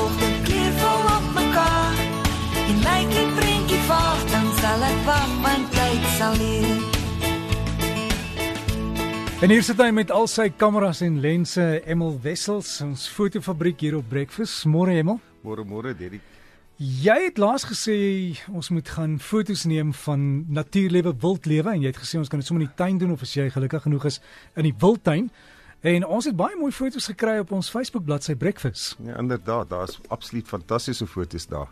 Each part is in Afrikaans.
volg dit kleurvol op mekaar. En lyk die prentjie vaag, dan sal ek wag want tyd sal leer. En hier sit hy met al sy kameras en lense, Emel Wessels, ons fotofabriek hier op Breakfast. Môre Emel. Môre môre Derrick. Jy het laas gesê ons moet gaan foto's neem van natuurlewe, wildlewe en jy het gesê ons kan dit sommer in die tuin doen of as jy gelukkig genoeg is in die wildtuin. En ons het baie mooi foto's gekry op ons Facebook bladsy Breakfast. Ja, inderdaad, daar's absoluut fantastiese foto's daar.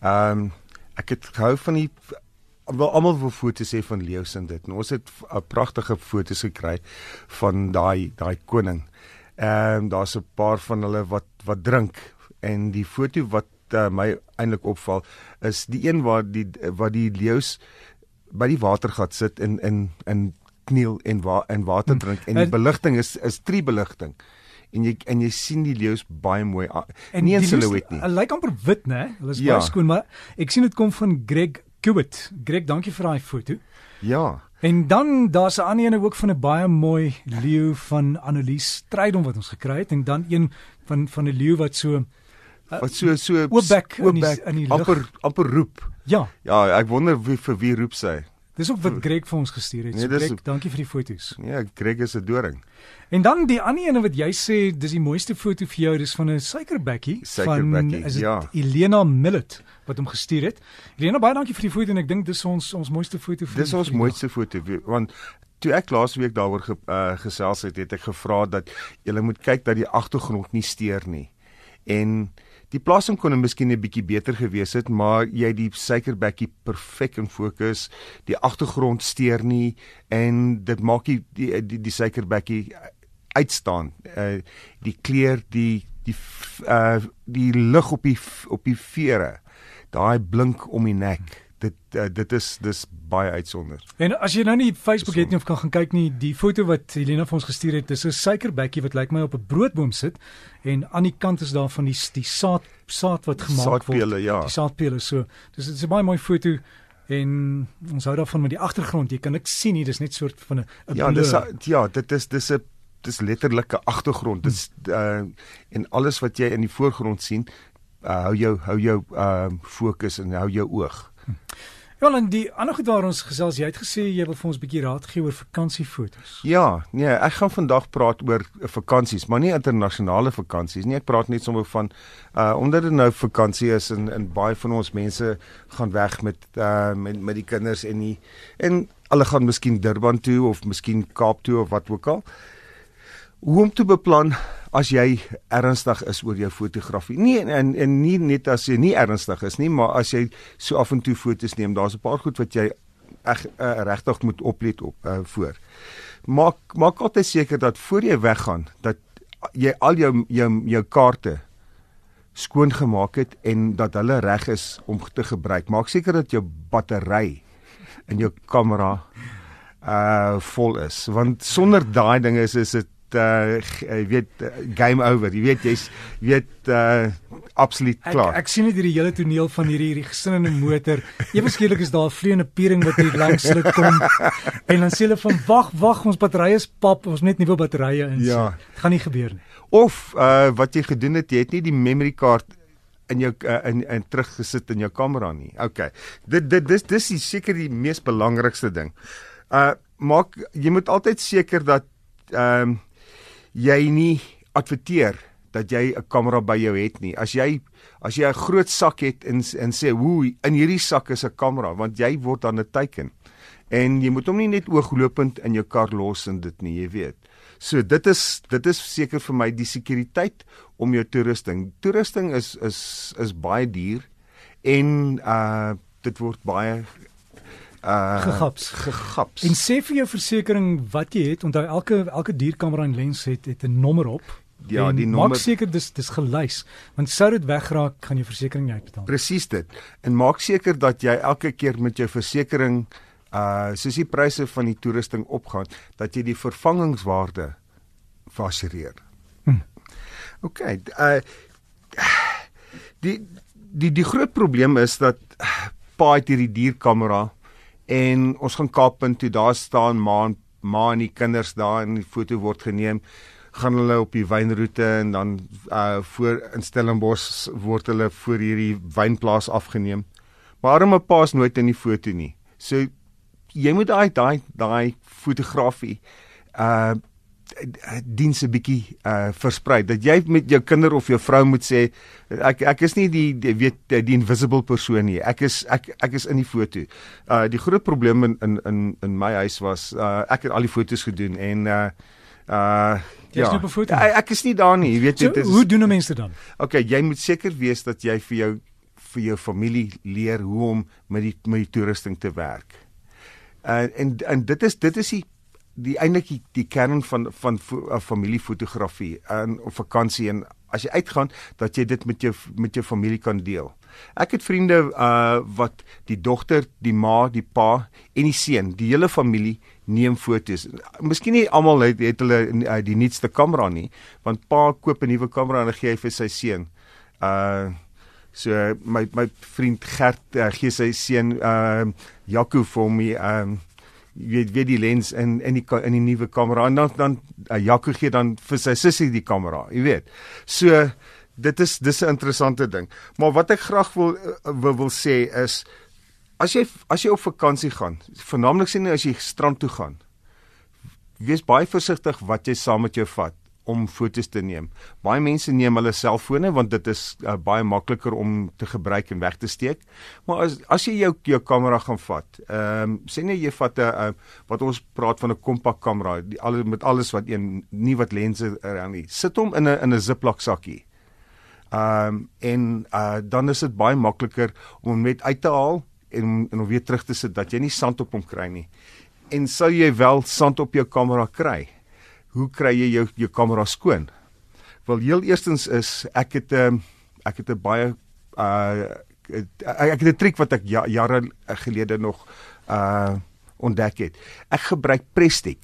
Ehm um, ek het gehou van die wel almal wil foto's hê van leeu's en dit. En ons het 'n pragtige foto's gekry van daai daai koning. Ehm um, daar's 'n paar van hulle wat wat drink en die foto wat uh, my eintlik opval is die een waar die wat die leeu's by die watergat sit in in in kniel en wa en water hm. drink en die beligting is is tree beligting en jy en jy sien die leeu's baie mooi en nie in silhouet nie. Hulle lyk amper wit, né? Hulle is ja. baie skoon, maar ek sien dit kom van Greg Kubit. Greg, dankie vir daai foto. Ja. En dan daar's 'n ander een ook van 'n baie mooi leeu van Annelies Strydom wat ons gekry het en dan een van van 'n leeu wat so uh, wat so so oopbek in die, in die amper amper roep. Ja. Ja, ek wonder wie vir wie roep sy. Dis ook wat Greg vir ons gestuur het. Nee, so Greg, dankie vir die foto's. Ja, Greg is 'n doring. En dan die ander ene wat jy sê, dis die mooiste foto vir jou, dis van 'n suikerbekkie van is dit ja. Elena Millet wat hom gestuur het. Elena, baie dankie vir die foto en ek dink dis ons ons mooiste foto vir Dis ons mooiste foto want toe ek laasweek daaroor ge, uh, gesels het, het ek gevra dat jy moet kyk dat die agtergrond nie steur nie. En Die plasing kon miskien 'n bietjie beter gewees het, maar jy die suikerbekkie perfek in fokus. Die agtergrond steur nie en dit maak die die die, die suikerbekkie uitstaan. Uh die kleur, die die uh die lig op die op die vere. Daai blink om die nek dit uh, dit is dis baie uitsonder. En as jy nou nie Facebook het nie of kan gaan kyk nie, die foto wat Helena vir ons gestuur het, dis 'n suikerbekkie wat lyk my op 'n broodboom sit en aan die kant is daar van die die saad saad wat gemaak saadpele, word. Ja. Die saadpele so. Dis dit is 'n baie mooi foto en ons hou daarvan met die agtergrond. Jy kan niks sien nie, dis net soort van 'n Ja, dis ja, dit is dis 'n dis letterlike agtergrond. Dis uh en alles wat jy in die voorgrond sien, uh, hou jou hou jou uh fokus en hou jou oog. Ja, en die ander goed waar ons gesels, jy het gesê jy wil vir ons 'n bietjie raad gee oor vakansiefoto's. Ja, nee, ek gaan vandag praat oor vakansies, maar nie internasionale vakansies nie. Ek praat net sommer van uh omdat dit nou vakansie is en en baie van ons mense gaan weg met uh met met die kinders en die en hulle gaan miskien Durban toe of miskien Kaap toe of wat ook al. Hoe om te beplan as jy ernstig is oor jou fotografie. Nee en en nie net as jy nie ernstig is nie, maar as jy so af en toe fotos neem, daar's 'n paar goed wat jy reg uh, regtig moet oplet op uh, voor. Maak maak altyd seker dat voor jy weggaan dat jy al jou jou jou kaarte skoon gemaak het en dat hulle reg is om te gebruik. Maak seker dat jou battery in jou kamera uh vol is want sonder daai dinge is is dit uh jy weet uh, game over. Jy weet jy's weet uh absoluut klaar. Ek, ek sien net hierdie hele toneel van hierdie hierdie gesin in 'n motor. Eweskielik is daar 'n vleiende piering wat hier langs hulle kom. en dan sê hulle van wag, wag, ons batterye is pap, ons net nuwe batterye in. Ja. Dit gaan nie gebeur nie. Of uh wat jy gedoen het, jy het nie die memory card in jou uh, in in teruggesit in jou kamera nie. OK. Dit dit dis dis is seker die mees belangrikste ding. Uh maak jy moet altyd seker dat ehm um, jy nie adverteer dat jy 'n kamera by jou het nie. As jy as jy 'n groot sak het en en sê, "Woe, in hierdie sak is 'n kamera," want jy word dan 'n teken. En jy moet hom nie net ooglopend in jou kar los en dit nie, jy weet. So dit is dit is seker vir my die sekuriteit om jou toerusting. Toerusting is is is baie duur en uh dit word baie uh gegaps gegaps. En sê vir jou versekerings wat jy het, onthou elke elke dierkamera en lens het het 'n nommer op. Ja, die nommer. Maak seker dis dis gelys, want sou dit wegraak, gaan jou versekerings uitbetaal. Presies dit. En maak seker dat jy elke keer met jou versekerings uh soos die pryse van die toerusting opgaan, dat jy die vervangingswaarde vassereer. Hm. OK. Uh die die die groot probleem is dat paai hierdie dierkamera en ons gaan Kaappunt toe daar staan ma ma en die kinders daar en die foto word geneem gaan hulle op die wynroete en dan uh voor in Stellenbosch word hulle voor hierdie wynplaas afgeneem. Maar arme pa's nooit in die foto nie. So jy moet daai daai daai fotografie uh diens 'n bietjie uh versprei. Dat jy met jou kinder of jou vrou moet sê ek ek is nie die, die weet die invisible persoon nie. Ek is ek ek is in die foto. Uh die groot probleem in in in in my huis was uh ek het al die fotos gedoen en uh uh ja. ek, ek is nie daar nie jy weet so, dit is hoe doen mense dan? Okay jy moet seker wees dat jy vir jou vir jou familie leer hoe om met die met die toerusting te werk. Uh en en dit is dit is die die eintlik die, die kern van van uh, familiefotografie en op vakansie en as jy uitgaan dat jy dit met jou met jou familie kan deel. Ek het vriende uh wat die dogter, die ma, die pa en die seun, die hele familie neem fotos. Miskien nie almal het, het hulle uh, die nuutste kamera nie, want pa koop 'n nuwe kamera en gee hy vir sy seun. Uh so my my vriend Gert uh, gee sy seun uh Jaco vir my um jy weet weet die lens in in die in die nuwe kamera en dan dan uh, Jaco gee dan vir sy sussie die kamera, jy weet. So dit is dis 'n interessante ding. Maar wat ek graag wil uh, wil, wil sê is as jy as jy op vakansie gaan, veralnik sien as jy strand toe gaan, wees baie versigtig wat jy saam met jou vat om fotos te neem. Baie mense neem hulle selfone want dit is uh, baie makliker om te gebruik en weg te steek. Maar as as jy jou jou kamera gaan vat, ehm um, sê net jy vat 'n uh, wat ons praat van 'n kompak kamera, die al met alles wat een nie wat lense eraan nie. Sit hom in 'n in 'n Ziploc sakkie. Ehm um, en uh, dan is dit baie makliker om hom net uit te haal en en hom weer terug te sit dat jy nie sand op hom kry nie. En sou jy wel sand op jou kamera kry? Hoe kry jy jou jou kamera skoon? Wel heel eerstens is ek het 'n um, ehm, ek het 'n baie uh ek het 'n triek wat ek ja, jare gelede nog uh ontdek het. Ek gebruik Prestig.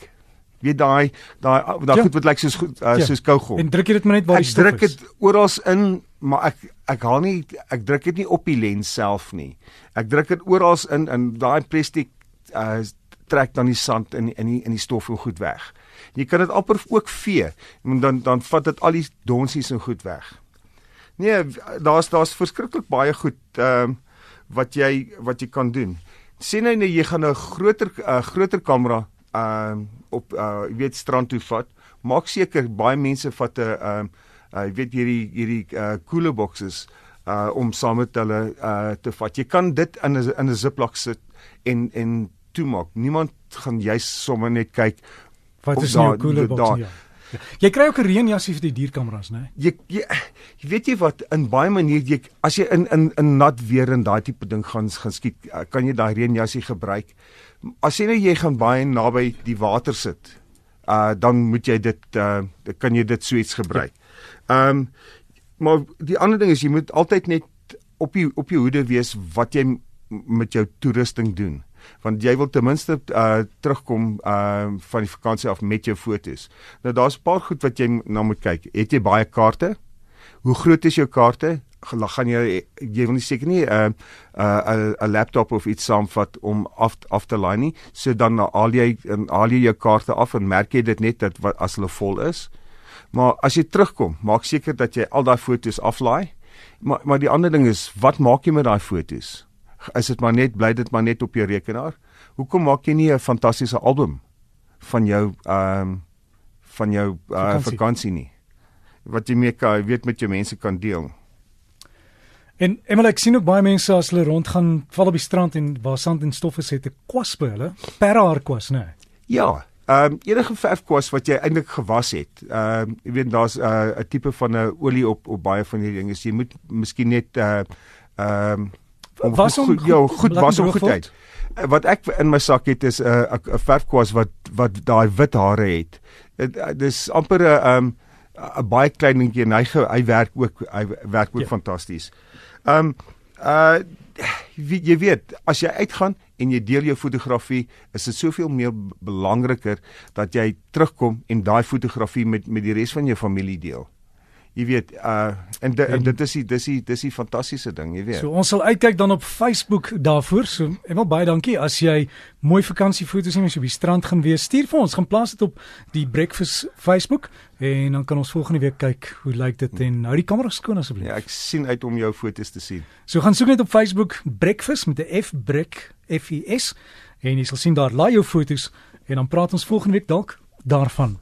Weet daai daai daai ja. goed wat lyk soos uh, ja. soos kougom. En druk jy dit maar net waar die stof is. Ek druk dit oral in, maar ek ek haal nie ek druk dit nie op die lens self nie. Ek druk dit oral in in daai Prestig uh trek dan die sand in in die in die stof en goed weg. Jy kan dit amper ook vee en dan dan vat dit al die donsies en goed weg. Nee, daar's daar's verskriklik baie goed ehm um, wat jy wat jy kan doen. Sien nou jy gaan 'n groter uh, groter kamera ehm uh, op uh jy weet strand toe vat. Maak seker baie mense vat 'n ehm uh, jy weet hierdie hierdie uh cooler boxes uh om saam met hulle uh te vat. Jy kan dit in 'n in 'n ziplock sit en en toemaak. Niemand gaan juist sommer net kyk Wat is nou 'n cooler box ja. ja. Jy kry ook 'n reënjasie vir die dierkameras, né? Jy, jy jy weet jy wat in baie maniere jy as jy in in in nat weer en daai tipe ding gaan gaan skiet, eh, kan jy daai reënjasie gebruik. As jy nou jy gaan baie naby die water sit, uh dan moet jy dit uh kan jy dit suits gebruik. Ehm um, maar die ander ding is jy moet altyd net op die op die hoede wees wat jy met jou toerusting doen want jy wil ten minste uh terugkom uh van die vakansie af met jou fotos. Nou daar's 'n paar goed wat jy na moet kyk. Het jy baie kaarte? Hoe groot is jou kaarte? gaan jy jy wil nie seker nie 'n uh, 'n uh, 'n laptop of iets saamvat om af af te laai nie. So dan haal jy haal jy jou kaarte af en merk jy dit net dat wat as hulle vol is. Maar as jy terugkom, maak seker dat jy al daai fotos aflaai. Maar maar die ander ding is, wat maak jy met daai fotos? Is dit maar net bly dit maar net op jou rekenaar. Hoekom maak jy nie 'n fantastiese album van jou ehm um, van jou uh, vakansie. vakansie nie? Wat jy mee kan weet met jou mense kan deel. En Emel ek sien ook baie mense as hulle rondgaan val op die strand en waar sand en stof is het 'n kwas by hulle, perhaar kwas, né? Nee. Ja, ehm um, enige verfkwas wat jy eintlik gewas het. Ehm um, jy weet daar's uh, 'n uh, tipe van 'n olie op op baie van hierdie dinge. Jy moet miskien net uh ehm um, was hom goed, jou goed was hom goed uit. Eh, wat ek in my sak het is 'n uh, 'n verfkwas wat wat daai wit hare het. Dit uh, dis amper 'n um 'n baie klein dingetjie en hy hy werk ook hy werk ook ja. fantasties. Um uh jy weet as jy uitgaan en jy deel jou fotografie is dit soveel meer belangriker dat jy terugkom en daai fotografie met met die res van jou familie deel. Jy weet uh en, de, en dit is die dis die dis die fantastiese ding, jy weet. So ons sal uitkyk dan op Facebook daarvoor. So en wel baie dankie as jy mooi vakansiefoto's neem as jy op die strand gaan wees. Stuur vir ons, gaan plaas dit op die Breakfast Facebook en dan kan ons volgende week kyk hoe lyk dit en hou die kamera skoon asseblief. Ja, ek sien uit om jou foto's te sien. So gaan soek net op Facebook Breakfast met 'n F Break F E S en jy sal sien daar laai jou foto's en dan praat ons volgende week dalk daarvan.